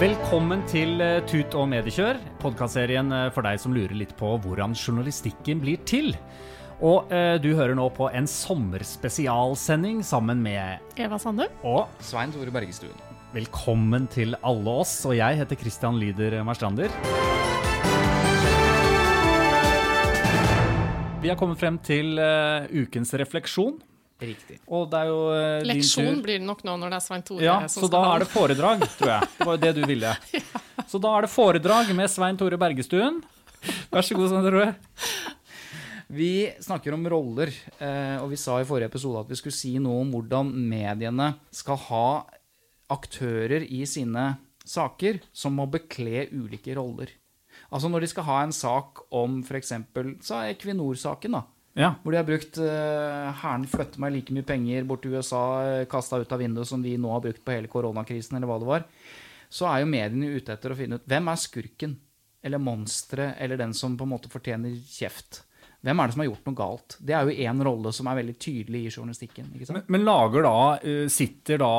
Velkommen til eh, Tut og mediekjør, podkastserien eh, for deg som lurer litt på hvordan journalistikken blir til. Og eh, du hører nå på en sommerspesialsending sammen med Eva Sande. Og Svein Tore Bergestuen. velkommen til alle oss. Og jeg heter Christian Lyder Marstrander. Vi har kommet frem til uh, ukens refleksjon. Riktig. Og det er jo eh, din Leksjon tur. blir det nok nå når det er Svein Tore Ja, som så da er det foredrag, tror jeg. Det var jo det du ville. Så da er det foredrag med Svein Tore Bergestuen. Vær så god, Svein Tore. Vi snakker om roller, eh, og vi sa i forrige episode at vi skulle si noe om hvordan mediene skal ha aktører i sine saker som må bekle ulike roller. Altså når de skal ha en sak om f.eks. Equinor-saken, da. Ja. Hvor de har brukt uh, Hæren flytter meg like mye penger bort til USA, uh, kasta ut av vinduet, som vi nå har brukt på hele koronakrisen, eller hva det var. Så er jo mediene ute etter å finne ut hvem er skurken, eller monsteret, eller den som på en måte fortjener kjeft. Hvem er det som har gjort noe galt? Det er jo én rolle som er veldig tydelig i journalistikken. ikke sant? Men, men lager da, eh, sitter da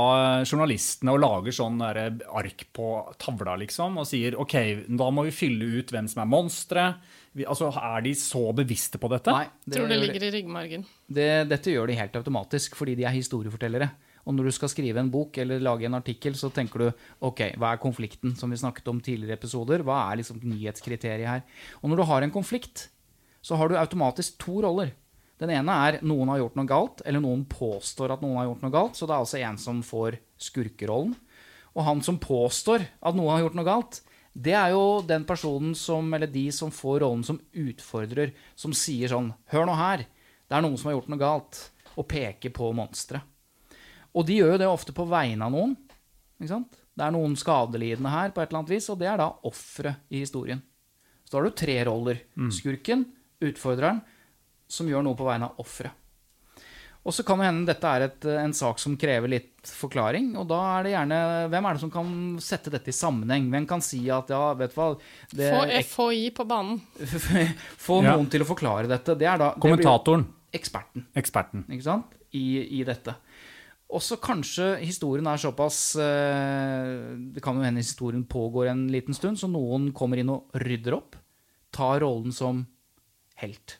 journalistene og lager sånn ark på tavla, liksom, og sier OK, da må vi fylle ut hvem som er monstre. Vi- Altså, er de så bevisste på dette? Nei, Tror det ligger i ryggmargen. det, dette gjør de helt automatisk, fordi de er historiefortellere. Og når du skal skrive en bok eller lage en artikkel, så tenker du ok, hva er konflikten, som vi snakket om tidligere episoder? Hva er liksom nyhetskriteriet her? Og når du har en konflikt, så har du automatisk to roller. Den ene er noen har gjort noe galt, eller noen påstår at noen har gjort noe galt. Så det er altså en som får skurkerollen. Og han som påstår at noen har gjort noe galt, det er jo den personen som, eller de som får rollen som utfordrer, som sier sånn Hør nå her, det er noen som har gjort noe galt, og peker på monsteret. Og de gjør jo det ofte på vegne av noen. Ikke sant? Det er noen skadelidende her, på et eller annet vis, og det er da offeret i historien. Så da har du tre roller. Skurken, utfordreren, som gjør noe på vegne av offeret. Og så kan det hende dette er et, en sak som krever litt forklaring. Og da er det gjerne Hvem er det som kan sette dette i sammenheng? Hvem kan si at ja, vet du hva det, Få FHI på banen. Få Ja. noen til å forklare dette. Det er da Kommentatoren. Eksperten Eksperten. ikke sant? I, i dette. Også kanskje historien er såpass eh, Det kan jo hende historien pågår en liten stund, så noen kommer inn og rydder opp. Tar rollen som helt.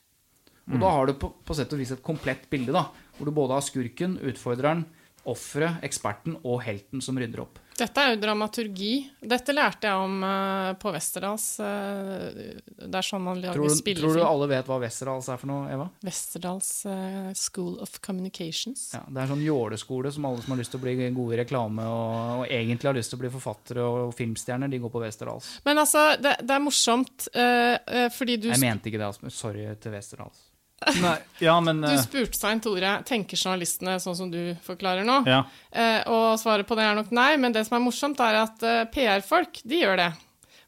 Og da har du på, på sett og vis et komplett bilde, da. Hvor du både har skurken, utfordreren, offeret, eksperten og helten som rydder opp. Dette er jo dramaturgi. Dette lærte jeg om uh, på Westerdals. Uh, det er sånn man lager du, tror du alle vet hva Westerdals er for noe, Eva? Westerdals uh, School of Communications. Ja, det er sånn jåleskole som alle som har lyst til å bli gode i reklame og, og egentlig har lyst til å bli forfattere og filmstjerner, de går på Westerdals. Men altså, det, det er morsomt fordi du, Jeg mente ikke det, Asmus. Sorry til Westerdals. Nei, ja, men du eh, spurte Svein Tore tenker journalistene sånn som du forklarer nå. Ja. Eh, og svaret på det er nok nei, men det som er morsomt, er at eh, PR-folk, de gjør det.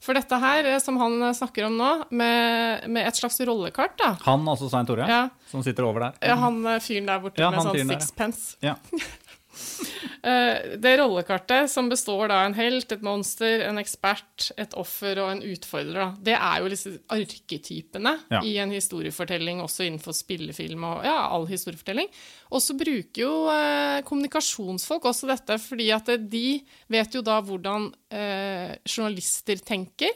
For dette her, som han snakker om nå, med, med et slags rollekart, da. Han, altså Svein Tore, Ja. som sitter over der. Ja, han fyren der borte med sånn sixpence. Ja. Eh, det rollekartet, som består av en helt, et monster, en ekspert, et offer og en utfordrer, det er jo disse arketypene Ja. i en historiefortelling, også innenfor spillefilm og ja, all historiefortelling. Og så bruker jo eh, kommunikasjonsfolk også dette, fordi at de vet jo da hvordan eh, journalister tenker.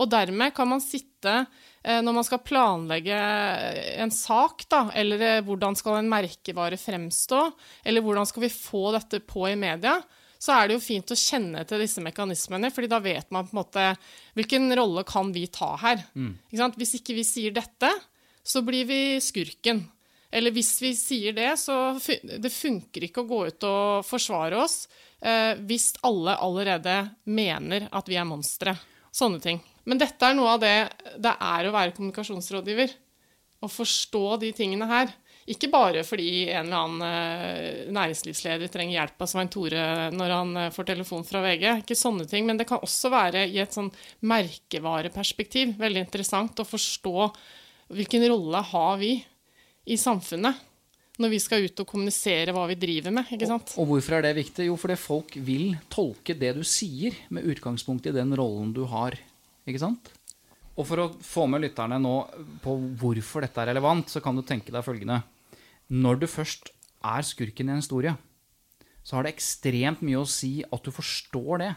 Og dermed kan man sitte eh, når man skal planlegge en sak, da, eller eh, hvordan skal en merkevare fremstå, eller hvordan skal vi få dette på i media, så er det jo fint å kjenne til disse mekanismene, fordi da vet man på en måte hvilken rolle kan vi ta her. Ikke sant? Hvis ikke vi sier dette, så blir vi skurken. Eller hvis vi sier det, så det funker ikke å gå ut og forsvare oss eh, hvis alle allerede mener at vi er monstre. Sånne ting. Men dette er noe av det det er å være kommunikasjonsrådgiver. Å forstå de tingene her. Ikke bare fordi en eller annen eh, næringslivsleder trenger hjelp av Svein Tore når han eh, får telefon fra VG. Ikke sånne ting, Men det kan også være i et sånn merkevareperspektiv veldig interessant å forstå hvilken rolle har vi i samfunnet når vi skal ut og kommunisere hva vi driver med. ikke sant? Og hvorfor er det viktig? Jo, fordi folk vil tolke det du sier, med utgangspunkt i den rollen du har. Ikke sant? Og for å få med lytterne nå på hvorfor dette er relevant, så kan du tenke deg følgende. Når du først er skurken i en historie, så har det ekstremt mye å si at du forstår det.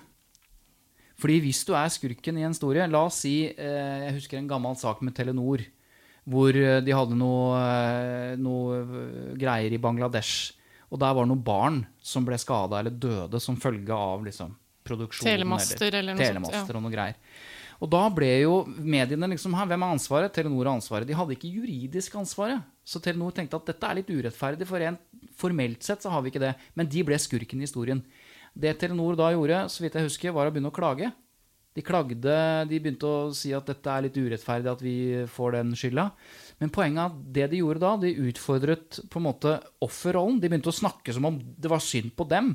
Fordi hvis du er skurken i en historie La oss si eh, Jeg husker en gammel sak med Telenor hvor eh, de hadde noe, eh, noe greier i Bangladesh. Og der var det noen barn som ble skada eller døde som følge av liksom, produksjonen. Telemaster eller noe sånt, ja. og noe greier. Og da ble jo mediene liksom her, Hvem har ansvaret? Telenor har ansvaret. De hadde ikke juridisk ansvaret. Så Telenor tenkte at dette er litt urettferdig, for rent formelt sett så har vi ikke det. Men de ble skurken i historien. Det Telenor da gjorde, så vidt jeg husker, var å begynne å klage. De klagde, de begynte å si at dette er litt urettferdig at vi får den skylda. Men poenget er at det de gjorde da, de utfordret på en måte offerrollen. De begynte å snakke som om det var synd på dem.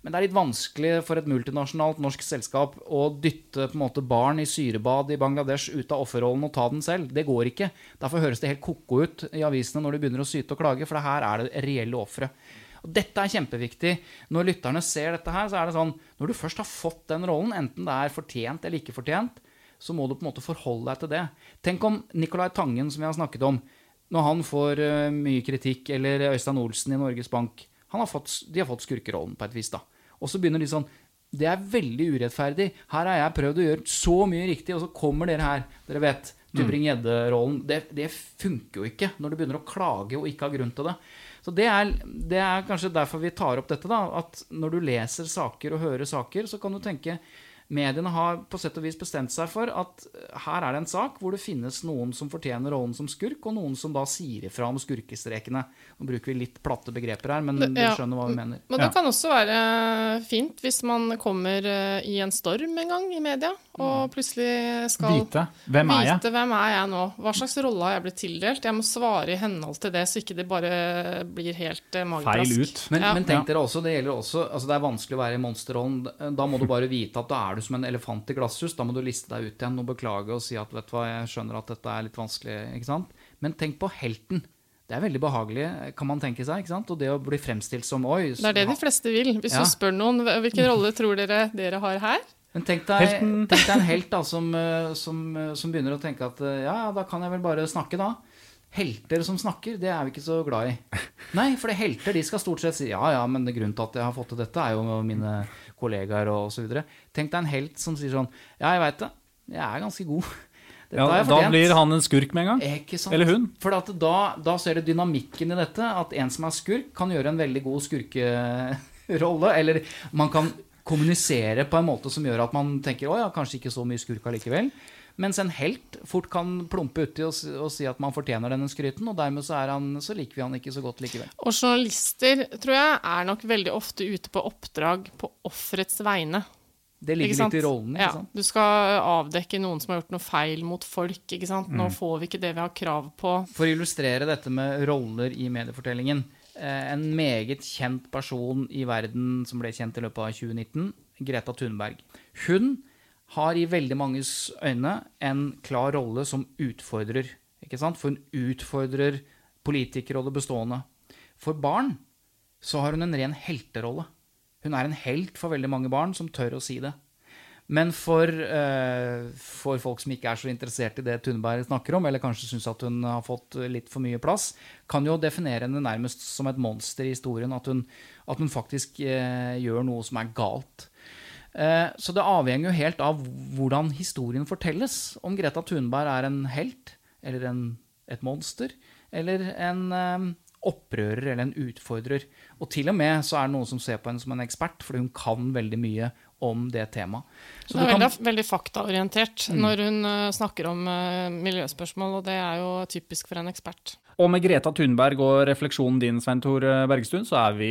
Men det er litt vanskelig for et multinasjonalt norsk selskap å dytte på en måte barn i syrebad i Bangladesh ut av offerrollen og ta den selv. Det går ikke. Derfor høres det helt ko-ko ut i avisene når de begynner å syte og klage, for her er det reelle ofre. Og Dette er kjempeviktig. Når lytterne ser dette her, så er det sånn Når du først har fått den rollen, enten det er fortjent eller ikke fortjent, så må du på en måte forholde deg til det. Tenk om Nicolai Tangen, som vi har snakket om, når han får uh, mye kritikk, eller Øystein Olsen i Norges Bank har fått, De har fått skurkerollen på et vis, da. Og så begynner de sånn Det er veldig urettferdig. Her har jeg prøvd å gjøre så mye riktig, og så kommer dere her. Dere vet, Tybring-Gjedde-rollen. Det, det funker jo ikke når du begynner å klage og ikke har grunn til det. Så det er, det er, kanskje derfor vi tar opp dette. da, At når du leser saker og hører saker, så kan du tenke mediene har på sett og vis bestemt seg for at her er det en sak hvor det finnes noen som fortjener rollen som skurk, og noen som da sier ifra om skurkestrekene. Nå bruker vi litt platte begreper her, men du skjønner hva vi mener. Men det kan også være fint hvis man kommer eh, i en storm en gang i media, og plutselig skal Vite. Hvem er jeg? Vite hvem er jeg nå? Hva slags rolle har jeg blitt tildelt? Jeg må svare i henhold til det, så ikke det bare blir helt eh, mageplask. Feil ut. Men, Ja. men tenk dere også, det gjelder også altså Det er vanskelig å være i monsterrollen. Da må du bare vite at da er du som en elefant i glasshus. Da må du liste deg ut igjen og beklage og si at vet du hva, jeg skjønner at dette er litt vanskelig. ikke sant? Men tenk på helten. Det er veldig behagelig, kan man tenke seg. ikke sant? Og det å bli fremstilt som oi Det er det de fleste vil. Hvis Ja. du spør noen hvilken rolle tror dere dere har her, Men tenk deg, tenk deg en helt da, som, eh, som, eh, som begynner å tenke at eh, ja, da kan jeg vel bare snakke, da. Helter som snakker, det er vi ikke så glad i. Nei, for det helter de skal stort sett si ja, ja, men grunnen til at jeg har fått til dette, er jo mine kollegaer og så videre. Tenk deg en helt som sier sånn ja, jeg veit det, jeg er ganske god. Ja, da blir han en skurk med en gang. Eller hun. For at da, da ser du dynamikken i dette. At en som er skurk, kan gjøre en veldig god skurkerolle. Eller man kan kommunisere på en måte som gjør at man tenker å ja, kanskje ikke så mye skurk allikevel. Mens en helt fort kan plumpe uti og, og si at man fortjener denne skryten, og dermed så, er han, så liker vi han ikke så godt likevel. Og journalister, tror jeg, er nok veldig ofte ute på oppdrag på offerets vegne. Det ligger litt i rollen. ikke Ja, sant? du skal avdekke noen som har gjort noe feil mot folk. ikke sant? Nå Mm. får vi ikke det vi har krav på. For å illustrere dette med roller i mediefortellingen. Eh, En meget kjent person i verden som ble kjent i løpet av 2019, Greta Thunberg. Hun har i veldig manges øyne en klar rolle som utfordrer. Ikke sant? For hun utfordrer politikere og det bestående. For barn så har hun en ren helterolle. Hun er en helt for veldig mange barn som tør å si det. Men for, uh, for folk som ikke er så interessert i det Thunberg snakker om, eller kanskje syns at hun har fått litt for mye plass, kan jo definere henne nærmest som et monster i historien. At hun, at hun faktisk uh, gjør noe som er galt. Eh, så det avhenger jo helt av hvordan historien fortelles. Om Greta Thunberg er en helt, eller en, et monster, eller en opprører eller en utfordrer. Og til og med så er det noen som ser på henne som en ekspert, fordi hun kan veldig mye om det temaet. Så det er veldig, kan- veldig, faktaorientert Mm. når hun eh, snakker om eh, miljøspørsmål, og det er jo typisk for en ekspert. Og med Greta Thunberg og refleksjonen din, Svein Tor Bergstuen, så er vi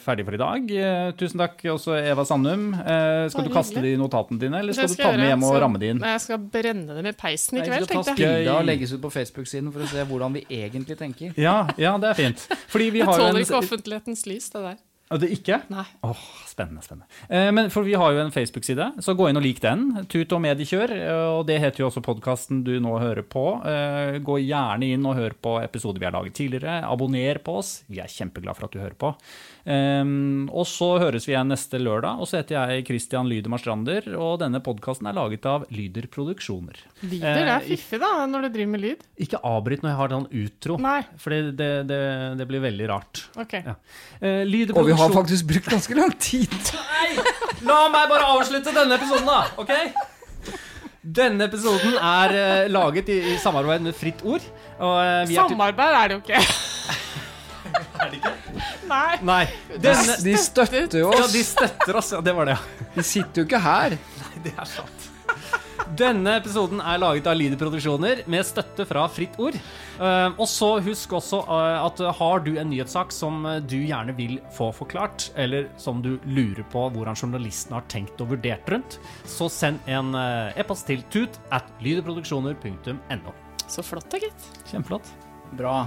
ferdige for i dag. Eh, tusen takk også, Eva Sandum. Eh, skal Bare du kaste de notatene dine, eller skal, skal du ta dem med hjem og ramme de inn? Jeg skal brenne dem i peisen i Nei, jeg vi skal ta tenkte bilde og legges ut på Facebook-siden for å se hvordan vi egentlig tenker. Ja, ja, det er fint. Fordi vi Det har jo tåler en ikke offentlighetens lys, det der. Ah, Det ikke? Nei. Åh, spennende, spennende. Eh, men for vi har jo en Facebook-side, så gå inn og lik den. Tut og mediekjør. Og det heter jo også podkasten du nå hører på. Eh, gå gjerne inn og hør på episoder vi har laget tidligere. Abonner på oss. Vi er kjempeglad for at du hører på. Eh, og så høres vi igjen neste lørdag. Og så heter jeg Christian Lydemar Strander, og denne podkasten er laget av Lyder Produksjoner. Lyder, er Eh, fiffig da, når du driver med lyd. Ikke avbryt når jeg har sånn utro, Nei. for det, det, det, det blir veldig rart. Ok. Ja. Eh, Lyder Og vi har faktisk brukt ganske lang tid. Nei! La meg bare avslutte denne episoden, da. ok? Denne episoden er eh, laget i, i samarbeid med Fritt Ord. Og, eh, vi er til- Samarbeid er det jo ikke. Er det ikke? Nei. Nei. Denne, De støtter jo ja, oss. de støtter oss. Ja, det var det, ja. De sitter jo ikke her. Det er sant. Denne episoden er laget av Lyder Produksjoner med støtte fra Fritt Ord. Eh, og så husk også eh, at har du en nyhetssak som eh, du gjerne vil få forklart, eller som du lurer på hvordan journalisten har tenkt og vurdert rundt, så send en e-post til tut at lyderproduksjoner.no. Så flott da, gitt. Kjempeflott. Bra.